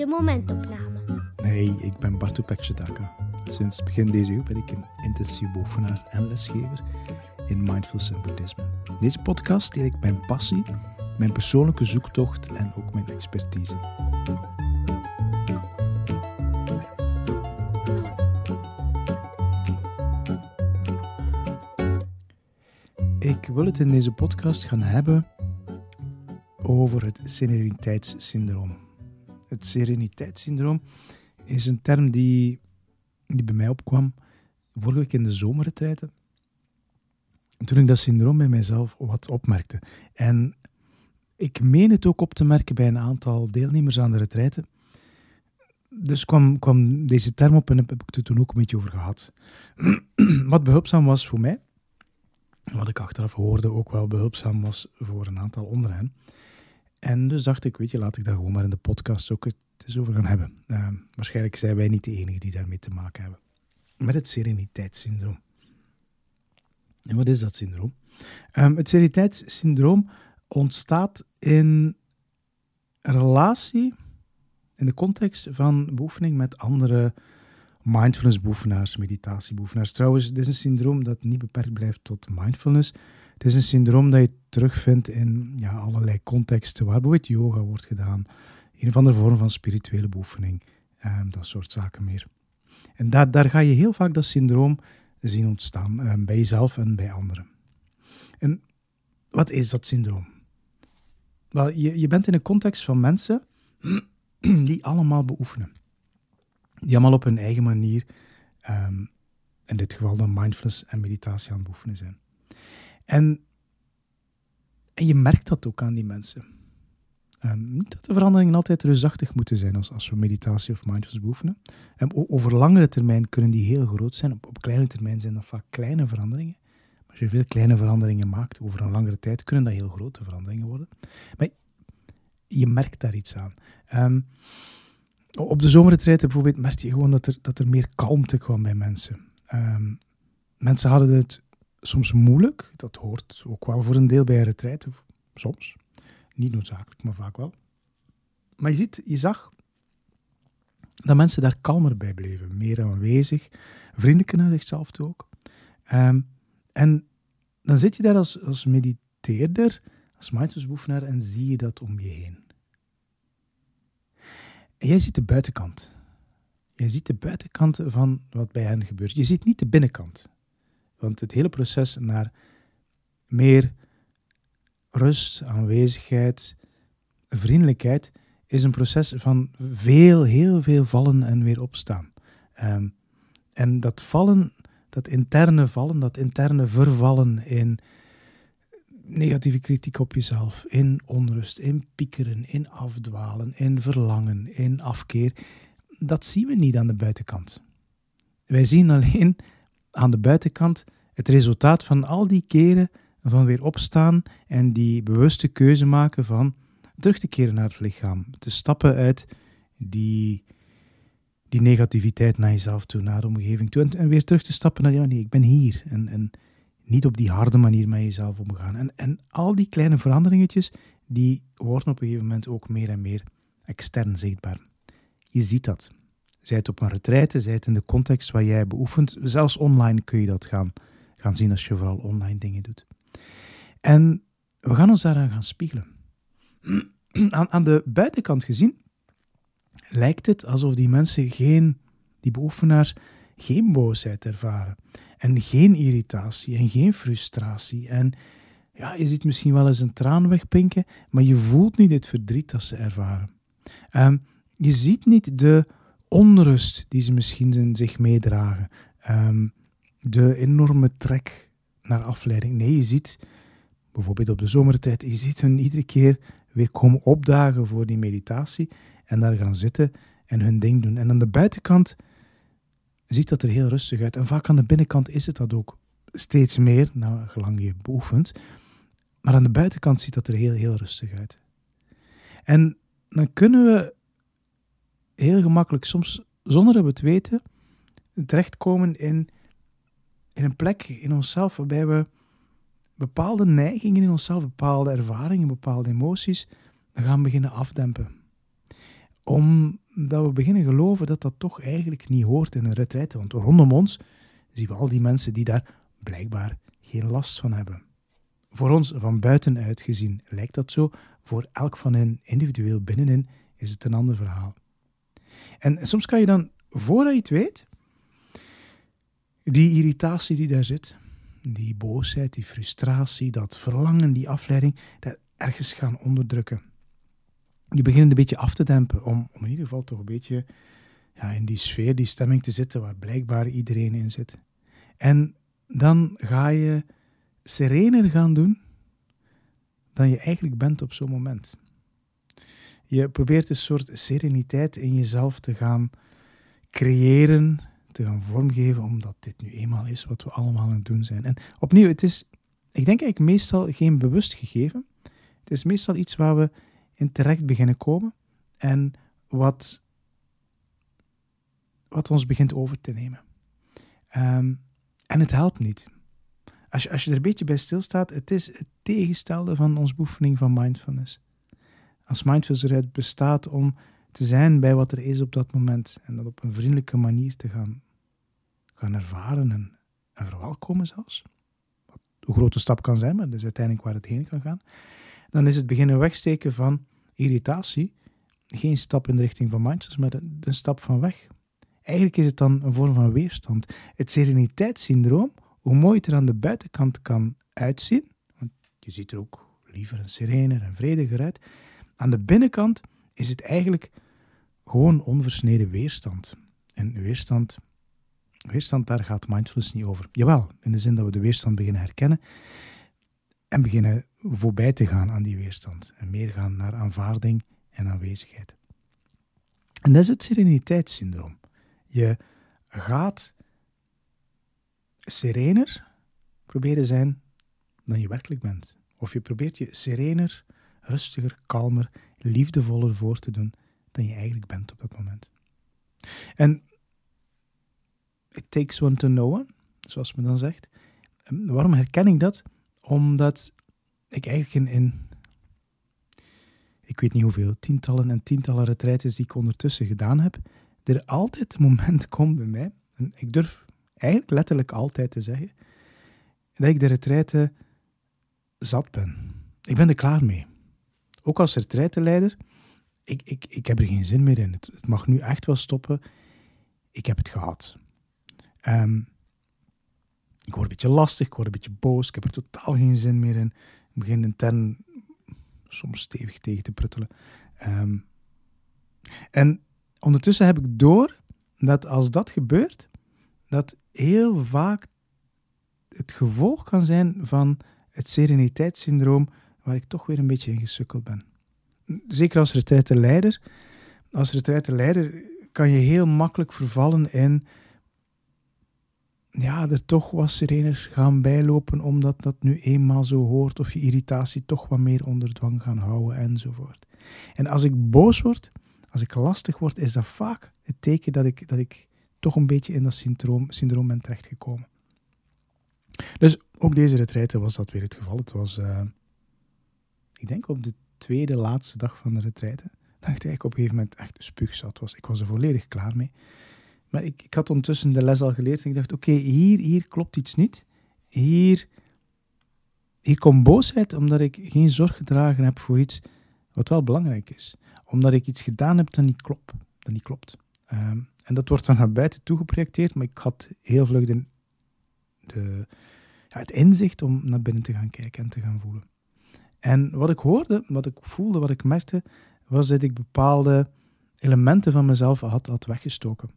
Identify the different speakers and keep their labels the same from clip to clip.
Speaker 1: de momentopname.
Speaker 2: Hey, ik ben Bartu Pekjedaka. Sinds begin deze eeuw ben ik een intensief bovenaar en lesgever in mindfulness en boeddhisme. Deze podcast deel ik mijn passie, mijn persoonlijke zoektocht en ook mijn expertise. Ik wil het in deze podcast gaan hebben over het sereniteitssyndroom. Het sereniteitssyndroom is een term die, die bij mij opkwam vorige week in de zomerretreiten. Toen ik dat syndroom bij mijzelf wat opmerkte. En ik meen het ook op te merken bij een aantal deelnemers aan de retreiten. Dus kwam, kwam deze term op en heb ik het toen ook een beetje over gehad. wat behulpzaam was voor mij, wat ik achteraf hoorde ook wel behulpzaam was voor een aantal onder hen. En dus dacht ik, weet je, laat ik daar gewoon maar in de podcast ook het eens over gaan hebben. Uh, waarschijnlijk zijn wij niet de enigen die daarmee te maken hebben. Met het sereniteitssyndroom. En wat is dat syndroom? Um, het sereniteitssyndroom ontstaat in relatie, in de context van beoefening met andere mindfulness-beoefenaars, meditatie-beoefenaars. Trouwens, dit is een syndroom dat niet beperkt blijft tot mindfulness. Het is een syndroom dat je terugvindt in ja, allerlei contexten waar bijvoorbeeld yoga wordt gedaan, een of andere vorm van spirituele beoefening, um, dat soort zaken meer. En daar, daar ga je heel vaak dat syndroom zien ontstaan, um, bij jezelf en bij anderen. En wat is dat syndroom? Wel, je, je bent in een context van mensen die allemaal beoefenen. Die allemaal op hun eigen manier, um, in dit geval dan mindfulness en meditatie aan het beoefenen zijn. En, en je merkt dat ook aan die mensen. Um, niet dat de veranderingen altijd reusachtig moeten zijn als, als we meditatie of mindfulness beoefenen. Um, over langere termijn kunnen die heel groot zijn. Op, kleine termijn zijn dat vaak kleine veranderingen. Maar als je veel kleine veranderingen maakt over een langere tijd, kunnen dat heel grote veranderingen worden. Maar je merkt daar iets aan. Um, op de zomerretreiten bijvoorbeeld merkte je gewoon dat er, dat er meer kalmte kwam bij mensen. mensen hadden het soms moeilijk. Dat hoort ook wel voor een deel bij een retraite. Soms. Niet noodzakelijk, maar vaak wel. Maar je ziet, je zag dat mensen daar kalmer bij bleven. Meer aanwezig. Vriendelijker naar zichzelf toe ook. Um, en dan zit je daar als, als mediteerder, als mindfulnessbeoefenaar en zie je dat om je heen. En jij ziet de buitenkant. Je ziet de buitenkant van wat bij hen gebeurt. Je ziet niet de binnenkant. Want het hele proces naar meer rust, aanwezigheid, vriendelijkheid is een proces van veel, heel veel vallen en weer opstaan. Um, en dat vallen, dat interne vallen, dat interne vervallen in negatieve kritiek op jezelf, in onrust, in piekeren, in afdwalen, in verlangen, in afkeer, dat zien we niet aan de buitenkant. Wij zien alleen aan de buitenkant het resultaat van al die keren van weer opstaan en die bewuste keuze maken van terug te keren naar het lichaam. Te stappen uit die, die negativiteit naar jezelf toe, naar de omgeving toe. En, weer terug te stappen naar, ja nee, ik ben hier. En, en niet op die harde manier met jezelf omgaan. En, en al die kleine veranderingetjes, die worden op een gegeven moment ook meer en meer extern zichtbaar. Je ziet dat. Zij het op een retraite, zij het in de context waar jij beoefent. Zelfs online kun je dat gaan, gaan zien als je vooral online dingen doet. En we gaan ons daaraan gaan spiegelen. Aan, aan de buitenkant gezien lijkt het alsof die mensen geen, die beoefenaars, geen boosheid ervaren. En geen irritatie en geen frustratie. En ja, je ziet misschien wel eens een traan wegpinken, maar je voelt niet het verdriet dat ze ervaren. Um, je ziet niet de onrust die ze misschien zich meedragen. Um, de enorme trek naar afleiding. Nee, je ziet bijvoorbeeld op de zomertijd, je ziet hun iedere keer weer komen opdagen voor die meditatie en daar gaan zitten en hun ding doen. En aan de buitenkant ziet dat er heel rustig uit. En vaak aan de binnenkant is het dat ook steeds meer, nou, gelang je beoefent. Maar aan de buitenkant ziet dat er heel, heel rustig uit. En dan kunnen we heel gemakkelijk, soms zonder dat we het weten, terechtkomen in, in een plek in onszelf waarbij we bepaalde neigingen in onszelf, bepaalde ervaringen, bepaalde emoties gaan beginnen afdempen. Om dat we beginnen geloven dat dat toch eigenlijk niet hoort in een retraite. Want rondom ons zien we al die mensen die daar blijkbaar geen last van hebben. Voor ons van buitenuit gezien lijkt dat zo. Voor elk van hen individueel binnenin is het een ander verhaal. En soms kan je dan, voordat je het weet, die irritatie die daar zit, die boosheid, die frustratie, dat verlangen, die afleiding, daar ergens gaan onderdrukken. Die beginnen een beetje af te dempen, om, om in ieder geval toch een beetje ja, in die sfeer, die stemming te zitten waar blijkbaar iedereen in zit. En dan ga je serener gaan doen dan je eigenlijk bent op zo'n moment. Je probeert een soort sereniteit in jezelf te gaan creëren, te gaan vormgeven, omdat dit nu eenmaal is wat we allemaal aan het doen zijn. En opnieuw, het is, ik denk eigenlijk meestal geen bewust gegeven. Het is meestal iets waar we in terecht beginnen komen en wat, wat ons begint over te nemen. Um, en het helpt niet. Als je, als je er een beetje bij stilstaat, het is het tegenstelde van onze beoefening van mindfulness. Als mindfulness eruit bestaat om te zijn bij wat er is op dat moment en dat op een vriendelijke manier te gaan, gaan ervaren en, en verwelkomen zelfs. Wat een grote stap kan zijn, maar dat is uiteindelijk waar het heen kan gaan. Dan is het beginnen wegsteken van irritatie geen stap in de richting van mindfulness, maar een, een stap van weg. Eigenlijk is het dan een vorm van weerstand. Het sereniteitssyndroom, hoe mooi het er aan de buitenkant kan uitzien, want je ziet er ook liever een serener en vrediger uit, aan de binnenkant is het eigenlijk gewoon onversneden weerstand. En weerstand, weerstand, daar gaat mindfulness niet over. Jawel, in de zin dat we de weerstand beginnen herkennen en beginnen voorbij te gaan aan die weerstand. En meer gaan naar aanvaarding en aanwezigheid. En dat is het sereniteitssyndroom. Je gaat serener proberen zijn dan je werkelijk bent. Of je probeert je serener, rustiger, kalmer, liefdevoller voor te doen dan je eigenlijk bent op dat moment. En it takes one to know one, zoals men dan zegt. waarom herken ik dat? Omdat ik eigenlijk in, in, ik weet niet hoeveel, tientallen en tientallen retraites die ik ondertussen gedaan heb, er altijd een moment komt bij mij, en ik durf eigenlijk letterlijk altijd te zeggen, dat ik de retraite zat ben. Ik ben er klaar mee. Ook als retraiteleider, ik, ik, ik heb er geen zin meer in. Het, mag nu echt wel stoppen. Ik heb het gehad. Um, ik word een beetje lastig, ik word een beetje boos, ik heb er totaal geen zin meer in. Ik begin intern soms stevig tegen te pruttelen. Um, en ondertussen heb ik door dat als dat gebeurt, dat heel vaak het gevolg kan zijn van het sereniteitssyndroom waar ik toch weer een beetje in gesukkeld ben. Zeker als retraiteleider. Als retraiteleider kan je heel makkelijk vervallen in ja, er toch wat serener gaan bijlopen omdat dat nu eenmaal zo hoort of je irritatie toch wat meer onder dwang gaan houden enzovoort. En als ik boos word, als ik lastig word, is dat vaak het teken dat ik, dat ik toch een beetje in dat syndroom, syndroom ben terechtgekomen. Dus ook deze retraite was dat weer het geval. Het was, uh, ik denk op de tweede, laatste dag van de retraite, dat ik op een gegeven moment echt spuugzat was. Ik was er volledig klaar mee. Maar ik, ik had ondertussen de les al geleerd en ik dacht, oké, hier, hier klopt iets niet. Hier, hier komt boosheid omdat ik geen zorg gedragen heb voor iets wat wel belangrijk is. Omdat ik iets gedaan heb dat niet klopt. Dat niet klopt. Ehm, en dat wordt dan naar buiten toe geprojecteerd, maar ik had heel vlug de, de, ja, het inzicht om naar binnen te gaan kijken en te gaan voelen. En wat ik hoorde, wat ik voelde, wat ik merkte, was dat ik bepaalde elementen van mezelf had, had weggestoken.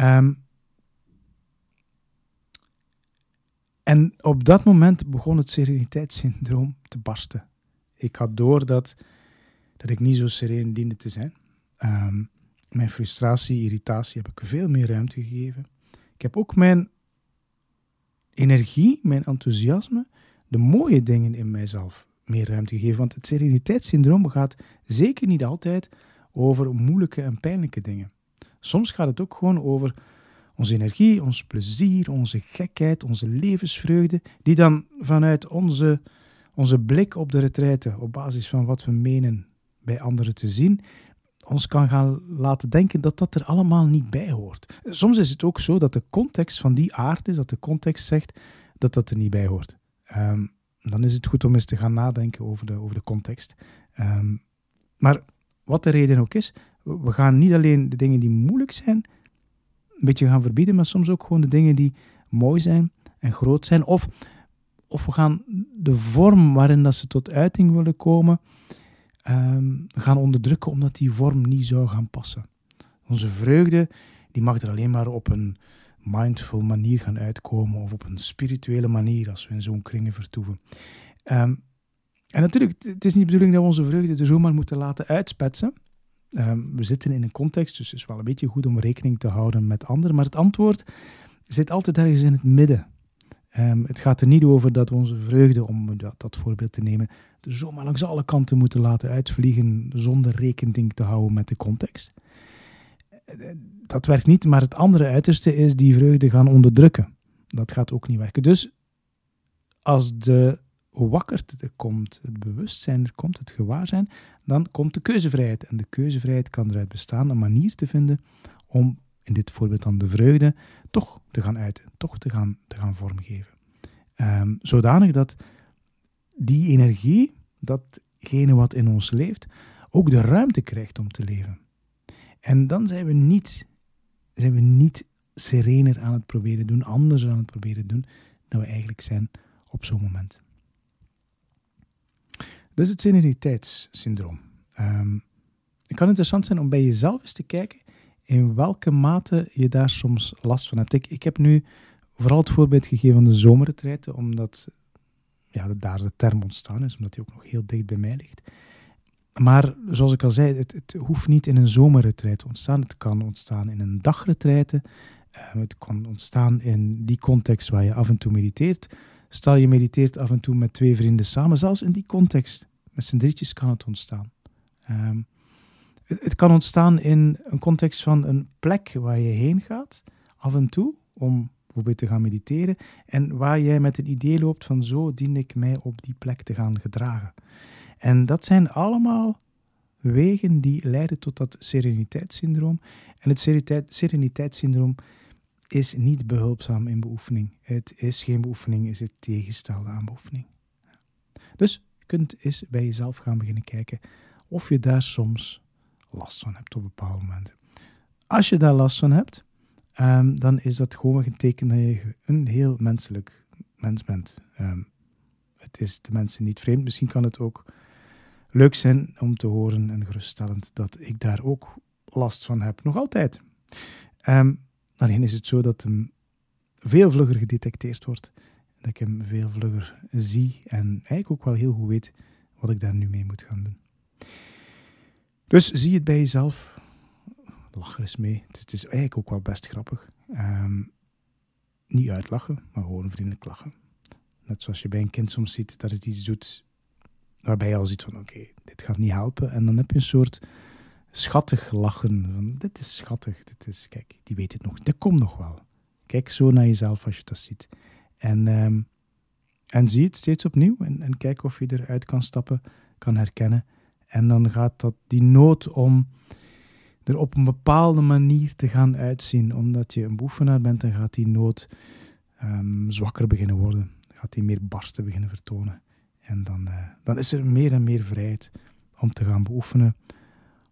Speaker 2: Um, en op dat moment begon het sereniteitssyndroom te barsten. Ik had door dat, dat ik niet zo sereen diende te zijn. Um, mijn frustratie, irritatie heb ik veel meer ruimte gegeven. Ik heb ook mijn energie, mijn enthousiasme, de mooie dingen in mijzelf meer ruimte gegeven. Want het sereniteitssyndroom gaat zeker niet altijd over moeilijke en pijnlijke dingen. Soms gaat het ook gewoon over onze energie, ons plezier, onze gekheid, onze levensvreugde, die dan vanuit onze, onze blik op de retraite, op basis van wat we menen bij anderen te zien, ons kan gaan laten denken dat dat er allemaal niet bij hoort. Soms is het ook zo dat de context van die aard is, dat de context zegt dat dat er niet bij hoort. Ehm, dan is het goed om eens te gaan nadenken over de, over de context. Ehm, maar wat de reden ook is, we gaan niet alleen de dingen die moeilijk zijn een beetje gaan verbieden, maar soms ook gewoon de dingen die mooi zijn en groot zijn. Of, of we gaan de vorm waarin dat ze tot uiting willen komen, um, gaan onderdrukken omdat die vorm niet zou gaan passen. Onze vreugde, die mag er alleen maar op een mindful manier gaan uitkomen of op een spirituele manier als we in zo'n kringen vertoeven. Ehm, en natuurlijk, het is niet de bedoeling dat we onze vreugde er zomaar moeten laten uitspetsen. Ehm, we zitten in een context, dus het is wel een beetje goed om rekening te houden met anderen. Maar het antwoord zit altijd ergens in het midden. Um, het gaat er niet over dat we onze vreugde, om dat, dat voorbeeld te nemen, zomaar langs alle kanten moeten laten uitvliegen zonder rekening te houden met de context. Dat werkt niet, maar het andere uiterste is die vreugde gaan onderdrukken. Dat gaat ook niet werken. Dus als de wakkerte er komt, het bewustzijn er komt, het gewaarzijn, dan komt de keuzevrijheid. En de keuzevrijheid kan eruit bestaan een manier te vinden om, in dit voorbeeld dan de vreugde, toch te gaan uiten, toch te gaan, te gaan vormgeven. Um, zodanig dat die energie, datgene wat in ons leeft, ook de ruimte krijgt om te leven. En dan zijn we niet, zijn we niet serener aan het proberen doen, anders aan het proberen doen, dan we eigenlijk zijn op zo'n moment. Dat is het sereniteitssyndroom. Um, het kan interessant zijn om bij jezelf eens te kijken in welke mate je daar soms last van hebt. Ik, ik heb nu vooral het voorbeeld gegeven van de zomerretreiten, omdat ja, daar de term ontstaan is, omdat die ook nog heel dicht bij mij ligt. Maar zoals ik al zei, het, het hoeft niet in een zomerretreat te ontstaan. Het kan ontstaan in een dagretreite. Uh, het kan ontstaan in die context waar je af en toe mediteert. Stel je mediteert af en toe met twee vrienden samen, zelfs in die context, met z'n drietjes kan het ontstaan. Um, het, het, kan ontstaan in een context van een plek waar je heen gaat, af en toe, om bijvoorbeeld te gaan mediteren, en waar jij met een idee loopt van zo dien ik mij op die plek te gaan gedragen. En dat zijn allemaal wegen die leiden tot dat sereniteitssyndroom. En het sereniteitssyndroom is niet behulpzaam in beoefening. Het is geen beoefening, is het tegenstelde aan beoefening. Dus je kunt eens bij jezelf gaan beginnen kijken of je daar soms last van hebt op bepaalde momenten. Als je daar last van hebt, um, dan is dat gewoon een teken dat je een heel menselijk mens bent. Um, het is de mensen niet vreemd. Misschien kan het ook leuk zijn om te horen en geruststellend dat ik daar ook last van heb. Nog altijd. Um, is het zo dat hem veel vlugger gedetecteerd wordt. Dat ik hem veel vlugger zie en eigenlijk ook wel heel goed weet wat ik daar nu mee moet gaan doen. Dus zie het bij jezelf. Lach er eens mee. Het is eigenlijk ook wel best grappig. Um, niet uitlachen, maar gewoon vriendelijk lachen. Net zoals je bij een kind soms ziet dat het iets doet waarbij je al ziet van oké, dit gaat niet helpen. En dan heb je een soort schattig lachen. Van, dit is schattig, dit is, kijk, die weet het nog, dat komt nog wel. Kijk zo naar jezelf als je dat ziet. En, um, en zie het steeds opnieuw en, en kijk of je eruit kan stappen, kan herkennen. En dan gaat dat die nood om er op een bepaalde manier te gaan uitzien. Omdat je een beoefenaar bent, dan gaat die nood um, zwakker beginnen worden. Gaat die meer barsten beginnen vertonen. En dan, uh, dan is er meer en meer vrijheid om te gaan beoefenen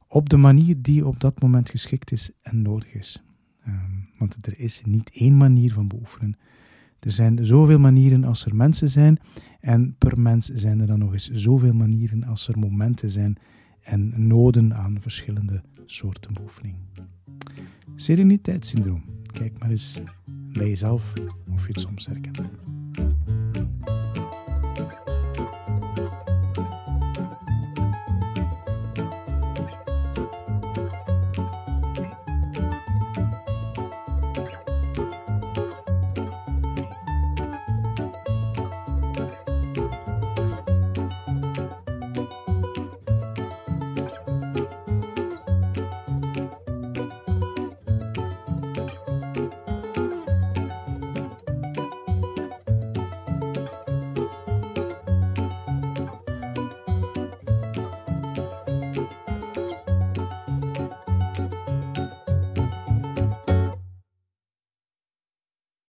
Speaker 2: op de manier die op dat moment geschikt is en nodig is. Um, want er is niet één manier van beoefenen. Er zijn zoveel manieren als er mensen zijn. En per mens zijn er dan nog eens zoveel manieren als er momenten zijn en noden aan verschillende soorten beoefening. Sereniteitssyndroom. Kijk maar eens bij jezelf of je het soms herkent.